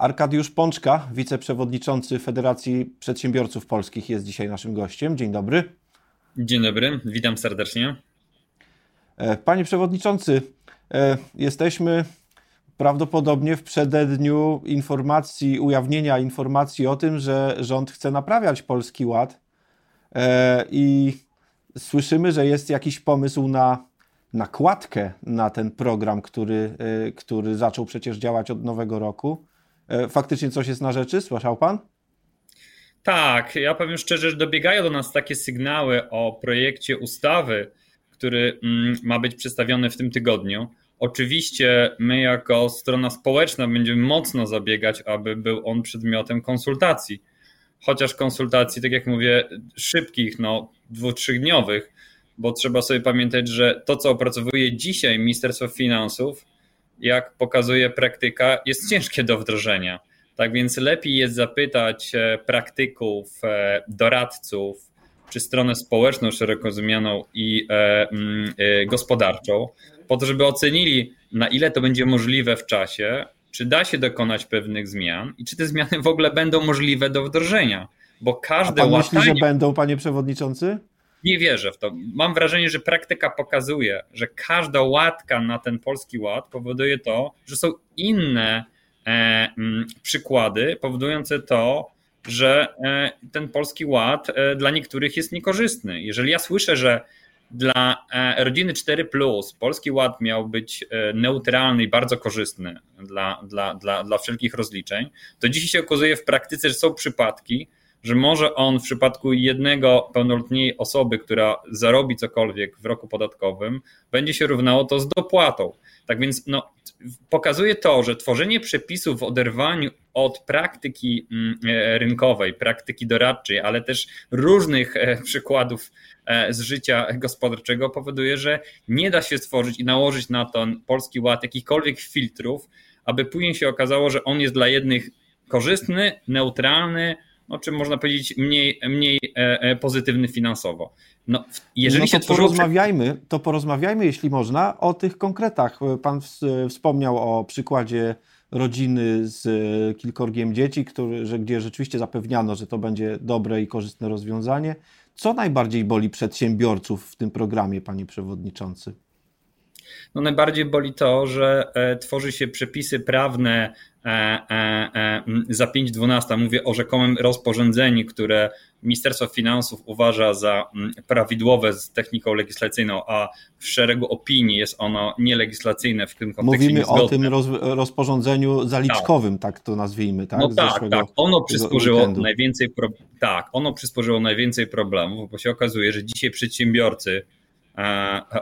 Arkadiusz Pączka, wiceprzewodniczący Federacji Przedsiębiorców Polskich, jest dzisiaj naszym gościem. Dzień dobry. Dzień dobry, witam serdecznie. E, panie przewodniczący, e, jesteśmy prawdopodobnie w przededniu informacji, ujawnienia informacji o tym, że rząd chce naprawiać Polski Ład e, i słyszymy, że jest jakiś pomysł na nakładkę na ten program, który, który zaczął przecież działać od nowego roku. Faktycznie coś jest na rzeczy? Słyszał pan? Tak, ja powiem szczerze, że dobiegają do nas takie sygnały o projekcie ustawy, który mm, ma być przedstawiony w tym tygodniu. Oczywiście my jako strona społeczna będziemy mocno zabiegać, aby był on przedmiotem konsultacji. Chociaż konsultacji, tak jak mówię, szybkich, no dwu, trzydniowych, bo trzeba sobie pamiętać, że to, co opracowuje dzisiaj Ministerstwo Finansów, jak pokazuje praktyka, jest ciężkie do wdrożenia. Tak więc lepiej jest zapytać e, praktyków, e, doradców, czy stronę społeczną szeroko rozumianą i e, mm, gospodarczą, po to, żeby ocenili, na ile to będzie możliwe w czasie, czy da się dokonać pewnych zmian i czy te zmiany w ogóle będą możliwe do wdrożenia. Bo każde A pan łatanie... myśli, że będą, panie przewodniczący? Nie wierzę w to. Mam wrażenie, że praktyka pokazuje, że każda łatka na ten polski ład powoduje to, że są inne E, mm, przykłady powodujące to, że e, ten polski ład e, dla niektórych jest niekorzystny. Jeżeli ja słyszę, że dla rodziny 4 polski ład miał być neutralny i bardzo korzystny dla, dla, dla, dla wszelkich rozliczeń, to dzisiaj się okazuje w praktyce, że są przypadki, że może on w przypadku jednego pełnoletniej osoby, która zarobi cokolwiek w roku podatkowym, będzie się równało to z dopłatą. Tak więc no, pokazuje to, że tworzenie przepisów w oderwaniu od praktyki mm, e, rynkowej, praktyki doradczej, ale też różnych e, przykładów e, z życia gospodarczego powoduje, że nie da się stworzyć i nałożyć na ten polski ład jakichkolwiek filtrów, aby później się okazało, że on jest dla jednych korzystny, neutralny, no, czy można powiedzieć mniej, mniej pozytywny finansowo. No, jeżeli no to się tworzyło... porozmawiajmy, to porozmawiajmy, jeśli można, o tych konkretach. Pan wspomniał o przykładzie rodziny z kilkorgiem dzieci, który, że, gdzie rzeczywiście zapewniano, że to będzie dobre i korzystne rozwiązanie. Co najbardziej boli przedsiębiorców w tym programie, panie przewodniczący? No najbardziej boli to, że e, tworzy się przepisy prawne e, e, za 5.12. Mówię o rzekomym rozporządzeniu, które Ministerstwo Finansów uważa za prawidłowe z techniką legislacyjną, a w szeregu opinii jest ono nielegislacyjne w tym kontekście. Mówimy niezgodne. o tym roz, rozporządzeniu zaliczkowym, tak. tak to nazwijmy, tak? No tak, tak. Ono przysporzyło najwięcej tak, ono przysporzyło najwięcej problemów, bo się okazuje, że dzisiaj przedsiębiorcy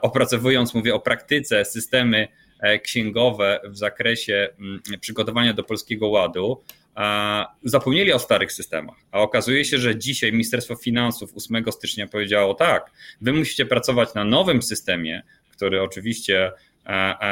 opracowując, mówię o praktyce, systemy e, księgowe w zakresie mm, przygotowania do Polskiego Ładu, e, zapomnieli o starych systemach. A okazuje się, że dzisiaj Ministerstwo Finansów 8 stycznia powiedziało tak, wy musicie pracować na nowym systemie, który oczywiście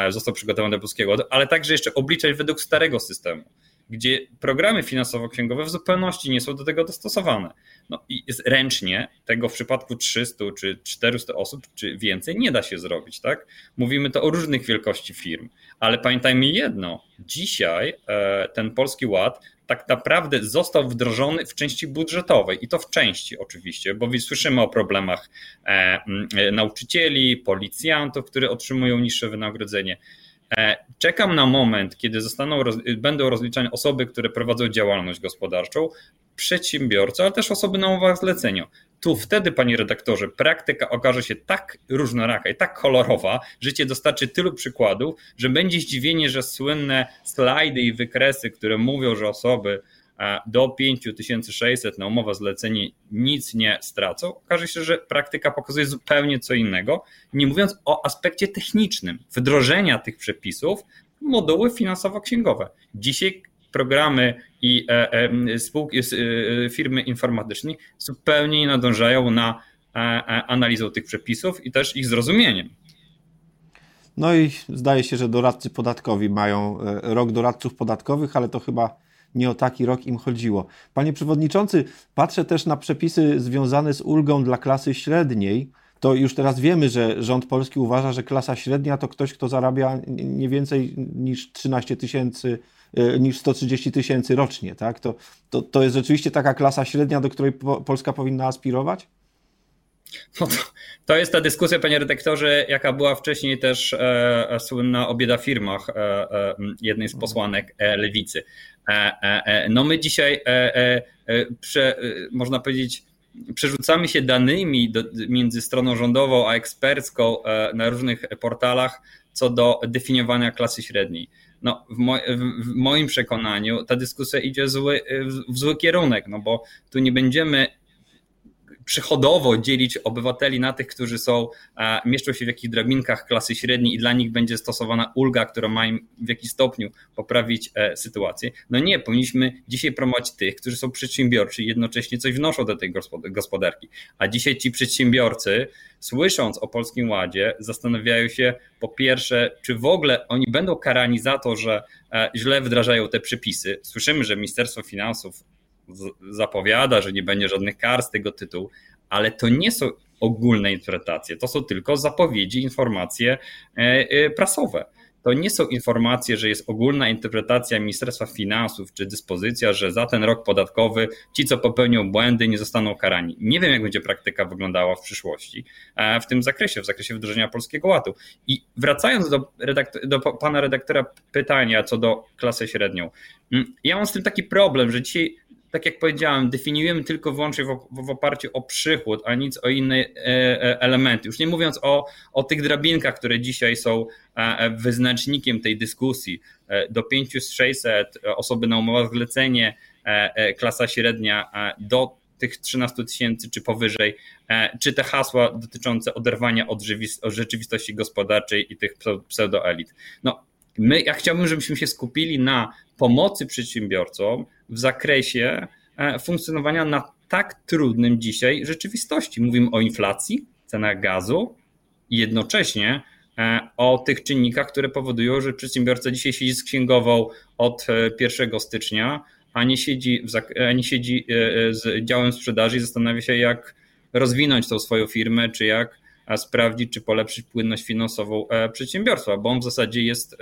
został przygotowany do Polskiego Ładu, ale także jeszcze obliczać według starego systemu gdzie programy finansowo-księgowe w zupełności nie są do tego dostosowane. No i ręcznie tego w przypadku 300 czy 400 osób czy więcej nie da się zrobić, tak? Mówimy to o różnych wielkości firm, ale pamiętajmy jedno, dzisiaj e, ten Polski Ład tak naprawdę został wdrożony w części budżetowej i to w części oczywiście, bo słyszymy o problemach e, e, nauczycieli, policjantów, którzy otrzymują niższe wynagrodzenie. E, czekam na moment, kiedy zostaną, będą rozliczane osoby, które prowadzą działalność gospodarczą, przedsiębiorcy, ale też osoby na umowach zlecenia. Tu wtedy, panie redaktorze, praktyka okaże się tak różnoraka i tak kolorowa, życie dostarczy tylu przykładów, że będzie zdziwienie, że słynne slajdy i wykresy, które mówią, że osoby do 5600 na umowę zlecenie nic nie stracą, okaże się, że praktyka pokazuje zupełnie co innego, nie mówiąc o aspekcie technicznym wdrożenia tych przepisów moduły finansowo-księgowe. Dzisiaj programy i e, e, spółki, e, firmy informatyczne zupełnie nie nadążają na analizę tych przepisów i też ich zrozumieniem. No i zdaje się, że doradcy podatkowi mają rok doradców podatkowych, ale to chyba nie o taki rok im chodziło. Panie Przewodniczący, patrzę też na przepisy związane z ulgą dla klasy średniej. to już teraz wiemy, że rząd polski uważa, że klasa średnia to ktoś, kto zarabia nie więcej niż 13 tysięcy, e, niż 130 tysięcy rocznie. Tak? To, to, to jest rzeczywiście taka klasa średnia, do której Polska powinna aspirować? No to, to, jest ta dyskusja, panie redaktorze, jaka była wcześniej też e, e słynna o bieda firmach e, e, jednej z posłanek e, lewicy. E, no my dzisiaj, prze, można powiedzieć, przerzucamy się danymi do, między stroną rządową a ekspercką na różnych portalach co do definiowania klasy średniej. No, w, w, moim przekonaniu ta dyskusja idzie zły, w zły kierunek, no bo tu nie będziemy przychodowo dzielić obywateli na tych, którzy są, e, mieszczą się w jakichś drabinkach klasy średniej i dla nich będzie stosowana ulga, która ma im w jakiś stopniu poprawić e, sytuację. No nie, powinniśmy dzisiaj promować tych, którzy są przedsiębiorczy i jednocześnie coś wnoszą do tej gospodarki. A dzisiaj ci przedsiębiorcy, słysząc o Polskim Ładzie, zastanawiają się po pierwsze, czy w ogóle oni będą karani za to, że e, źle wdrażają te przepisy. Słyszymy, że Ministerstwo Finansów zapowiada, że nie będzie żadnych kar z tego tytułu, ale to nie są ogólne interpretacje, to są tylko zapowiedzi, informacje e, e, prasowe. To nie są informacje, że jest ogólna interpretacja Ministerstwa Finansów czy dyspozycja, że za ten rok podatkowy ci, co popełnią błędy, nie zostaną karani. Nie wiem, jak będzie praktyka wyglądała w przyszłości e, w tym zakresie, w zakresie wdrożenia polskiego ładu. I wracając do, redaktor, do pana redaktora pytania co do klasy średnią. Mm, ja mam z tym taki problem, że dzisiaj tak jak powiedziałem, definiujemy tylko wyłącznie w, w oparciu o przychód, a nic o inne e, e, elementy. Już nie mówiąc o, o tych drabinkach, które dzisiaj są e, wyznacznikiem tej dyskusji. Do 5600 osoby na umowę zlecenie, klasa średnia do tych 13 tysięcy czy powyżej, czy te hasła dotyczące oderwania od, od rzeczywistości gospodarczej i tych pseudoelit. No, my, ja chciałbym, żebyśmy się skupili na pomocy przedsiębiorcom w zakresie e, funkcjonowania na tak trudnym dzisiaj rzeczywistości. Mówimy o inflacji, cenach gazu i jednocześnie e, o tych czynnikach, które powodują, że przedsiębiorca dzisiaj siedzi z księgową od 1 e, stycznia, a nie siedzi, a nie siedzi z działem sprzedaży i zastanawia się, jak rozwinąć tą swoją firmę, czy jak sprawdzić, czy polepszyć płynność finansową przedsiębiorstwa, bo on w zasadzie jest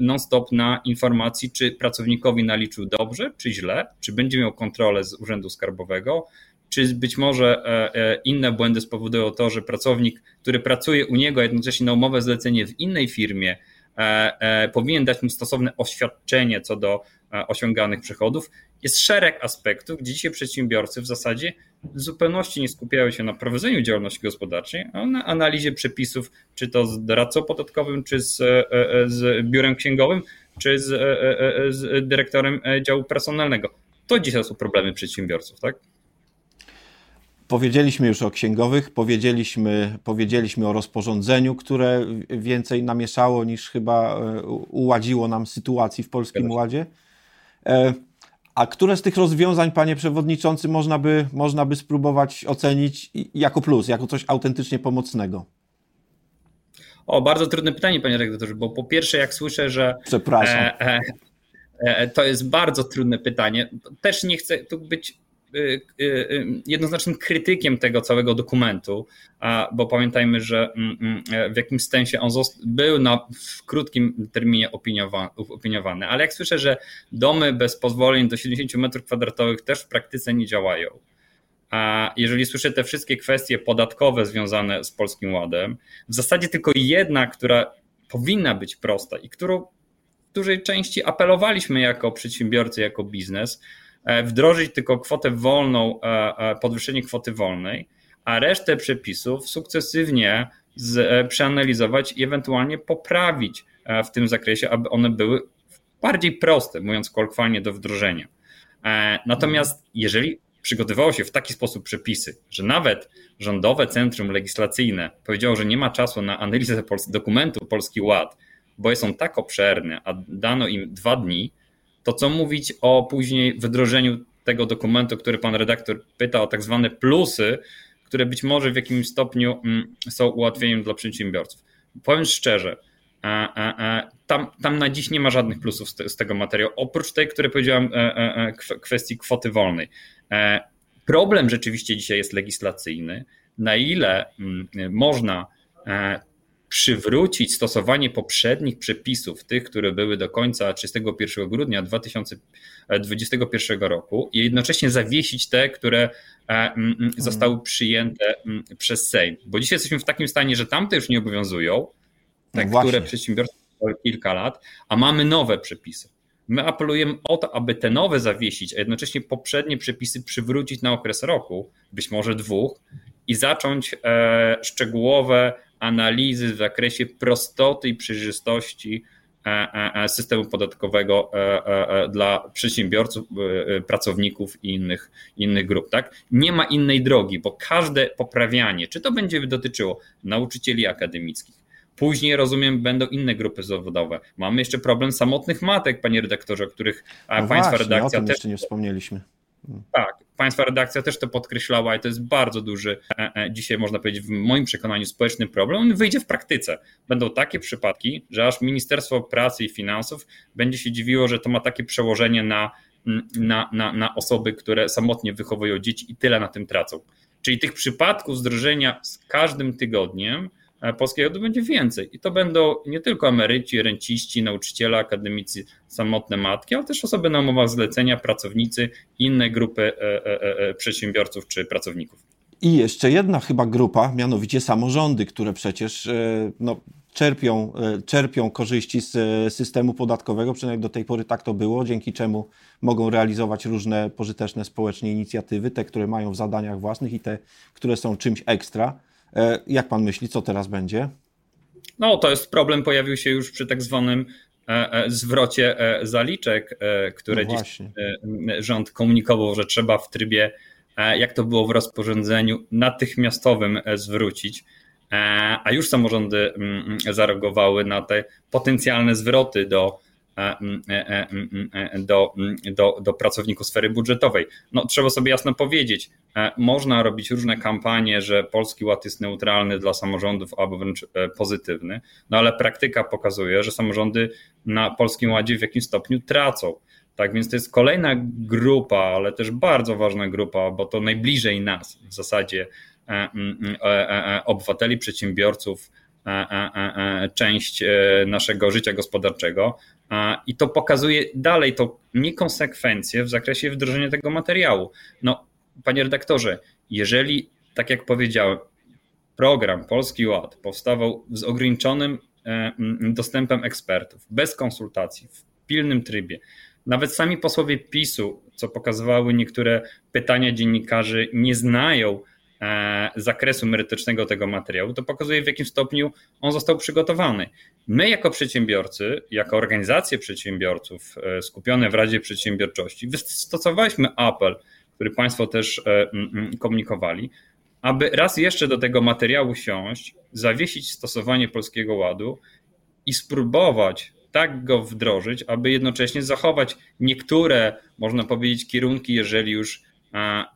non-stop na informacji, czy pracownikowi naliczył dobrze, czy źle, czy będzie miał kontrolę z Urzędu Skarbowego, czy być może e, e, inne błędy spowodują to, że pracownik, który pracuje u niego, jednocześnie na umowę zlecenie w innej firmie, e, powinien dać mu stosowne oświadczenie co do osiąganych przychodów. Jest szereg aspektów, gdzie dzisiaj przedsiębiorcy w zasadzie w zupełności nie skupiają się na prowadzeniu działalności gospodarczej, a na analizie przepisów, czy to z doradcą podatkowym, czy z, e, e, z biurem księgowym, czy z, e, z dyrektorem działu personalnego. To dzisiaj są problemy przedsiębiorców, tak? Powiedzieliśmy już o księgowych, powiedzieliśmy, powiedzieliśmy o rozporządzeniu, które więcej namieszało niż chyba uładziło nam sytuacji w Polskim Ładzie. A które z tych rozwiązań, panie przewodniczący, można by, można by spróbować ocenić jako plus, jako coś autentycznie pomocnego? O, bardzo trudne pytanie, panie redaktorze, bo po pierwsze, jak słyszę, że. Przepraszam. E, e, e, to jest bardzo trudne pytanie. Też nie chcę tu być jednoznacznym krytykiem tego całego dokumentu, bo pamiętajmy, że mm, mm, w jakimś sensie on był na, w krótkim terminie opiniowany, ale jak słyszę, że domy bez pozwoleń do 70 m2 też w praktyce nie działają, a jeżeli słyszę te wszystkie kwestie podatkowe związane z Polskim Ładem, w zasadzie tylko jedna, która powinna być prosta i którą w dużej części apelowaliśmy jako przedsiębiorcy, jako biznes, E, wdrożyć tylko kwotę wolną, e, e, podwyższenie kwoty wolnej, a resztę przepisów sukcesywnie z, przeanalizować i ewentualnie poprawić w tym zakresie, aby one były bardziej proste, mówiąc kolokwialnie, do wdrożenia. Natomiast jeżeli przygotowywało się w taki sposób przepisy, że nawet rządowe centrum legislacyjne powiedziało, że nie ma czasu na analizę dokumentu Polski Ład, bo on tak obszerny, a dano im dwa dni, to co mówić o później wdrożeniu tego dokumentu, który pan redaktor pyta o tak zwane plusy, które być może w jakimś stopniu mm, są ułatwieniem dla przedsiębiorców. Powiem szczerze, tam, tam na dziś nie ma żadnych plusów z, tego materiału, oprócz tej, które powiedziałem, e, e, e, kwestii kwoty wolnej. Problem rzeczywiście dzisiaj jest legislacyjny, na ile mm, można e, przywrócić stosowanie poprzednich przepisów, tych, które były do końca 31 grudnia 2021 roku, i jednocześnie zawiesić te, które e, zostały przyjęte przez Sejm. Bo dzisiaj jesteśmy w takim stanie, że tamte już nie obowiązują, te, no które przedsiębiorstwa kilka lat, a mamy nowe przepisy. My apelujemy o to, aby te nowe zawiesić, a jednocześnie poprzednie przepisy przywrócić na okres roku, być może dwóch, i zacząć e, szczegółowe analizy w zakresie prostoty i przejrzystości e, e, e systemu podatkowego dla przedsiębiorców, pracowników i innych, innych grup. Tak? Nie ma innej drogi, bo każde poprawianie, czy to będzie dotyczyło nauczycieli akademickich, Później, rozumiem, będą inne grupy zawodowe. Mamy jeszcze problem samotnych matek, panie redaktorze, o których no Państwa właśnie, redakcja o tym też. jeszcze nie wspomnieliśmy. Tak, Państwa redakcja też to podkreślała i to jest bardzo duży, e, e, dzisiaj można powiedzieć, w moim przekonaniu społeczny problem. On wyjdzie w praktyce. Będą takie przypadki, że aż Ministerstwo Pracy i Finansów będzie się dziwiło, że to ma takie przełożenie na, na, na, na osoby, które samotnie wychowują dzieci i tyle na tym tracą. Czyli tych przypadków zdrożenia z każdym tygodniem E, polskiego to będzie więcej. I to będą nie tylko emeryci, renciści, nauczyciele, akademicy, samotne matki, ale też osoby na umowach zlecenia, pracownicy, inne grupy e, e, przedsiębiorców czy pracowników. I jeszcze jedna chyba grupa, mianowicie samorządy, które przecież no, czerpią, czerpią korzyści z systemu podatkowego, przynajmniej do tej pory tak to było, dzięki czemu mogą realizować różne pożyteczne społecznie inicjatywy, te, które mają w zadaniach własnych i te, które są czymś ekstra. E, jak pan myśli, co teraz będzie? No, to jest problem, pojawił się już przy tak zwanym e, e, zwrocie zaliczek, które no dziś rząd komunikował, że trzeba w trybie, jak to było w rozporządzeniu, natychmiastowym zwrócić. A już samorządy mm, zareagowały na te potencjalne zwroty do do, do, do pracowników sfery budżetowej. No, trzeba sobie jasno powiedzieć, można robić różne kampanie, że Polski Ład jest neutralny dla samorządów albo wręcz pozytywny, no ale praktyka pokazuje, że samorządy na Polskim Ładzie w jakimś stopniu tracą. Tak więc to jest kolejna grupa, ale też bardzo ważna grupa, bo to najbliżej nas w zasadzie obywateli, przedsiębiorców, część naszego życia gospodarczego, i to pokazuje dalej to niekonsekwencje w zakresie wdrożenia tego materiału. No, panie redaktorze, jeżeli, tak jak powiedziałem, program Polski Ład powstawał z ograniczonym e, dostępem ekspertów, bez konsultacji, w pilnym trybie, nawet sami posłowie PiSu, co pokazywały niektóre pytania dziennikarzy, nie znają zakresu merytorycznego tego materiału, to pokazuje w jakim stopniu on został przygotowany. My jako przedsiębiorcy, jako organizacje przedsiębiorców e, skupione w Radzie Przedsiębiorczości, wystosowaliśmy apel, który Państwo też e, komunikowali, aby raz jeszcze do tego materiału siąść, zawiesić stosowanie Polskiego Ładu i spróbować tak go wdrożyć, aby jednocześnie zachować niektóre, można powiedzieć, kierunki, jeżeli już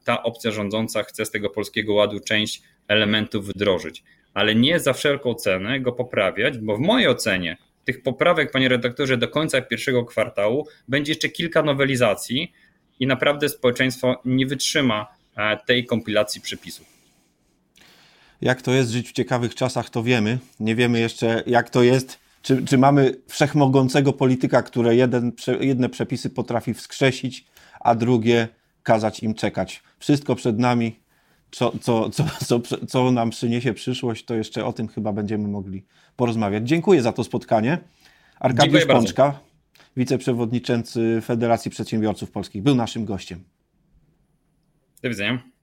ta opcja rządząca chce z tego polskiego ładu część elementów wdrożyć, ale nie za wszelką cenę go poprawiać, bo w mojej ocenie tych poprawek, panie redaktorze, do końca pierwszego kwartału będzie jeszcze kilka nowelizacji i naprawdę społeczeństwo nie wytrzyma e, tej kompilacji przepisów. Jak to jest żyć w ciekawych czasach, to wiemy. Nie wiemy jeszcze, jak to jest. Czy, czy mamy wszechmogącego polityka, który jeden, jedne przepisy potrafi wskrzesić, a drugie kazać im czekać. Wszystko przed nami, co, co, co, co, co nam przyniesie przyszłość, to jeszcze o tym chyba będziemy mogli porozmawiać. Dziękuję za to spotkanie. Arkadiusz Dziękuję Pączka, bardzo. wiceprzewodniczący Federacji Przedsiębiorców Polskich, był naszym gościem. Do widzenia.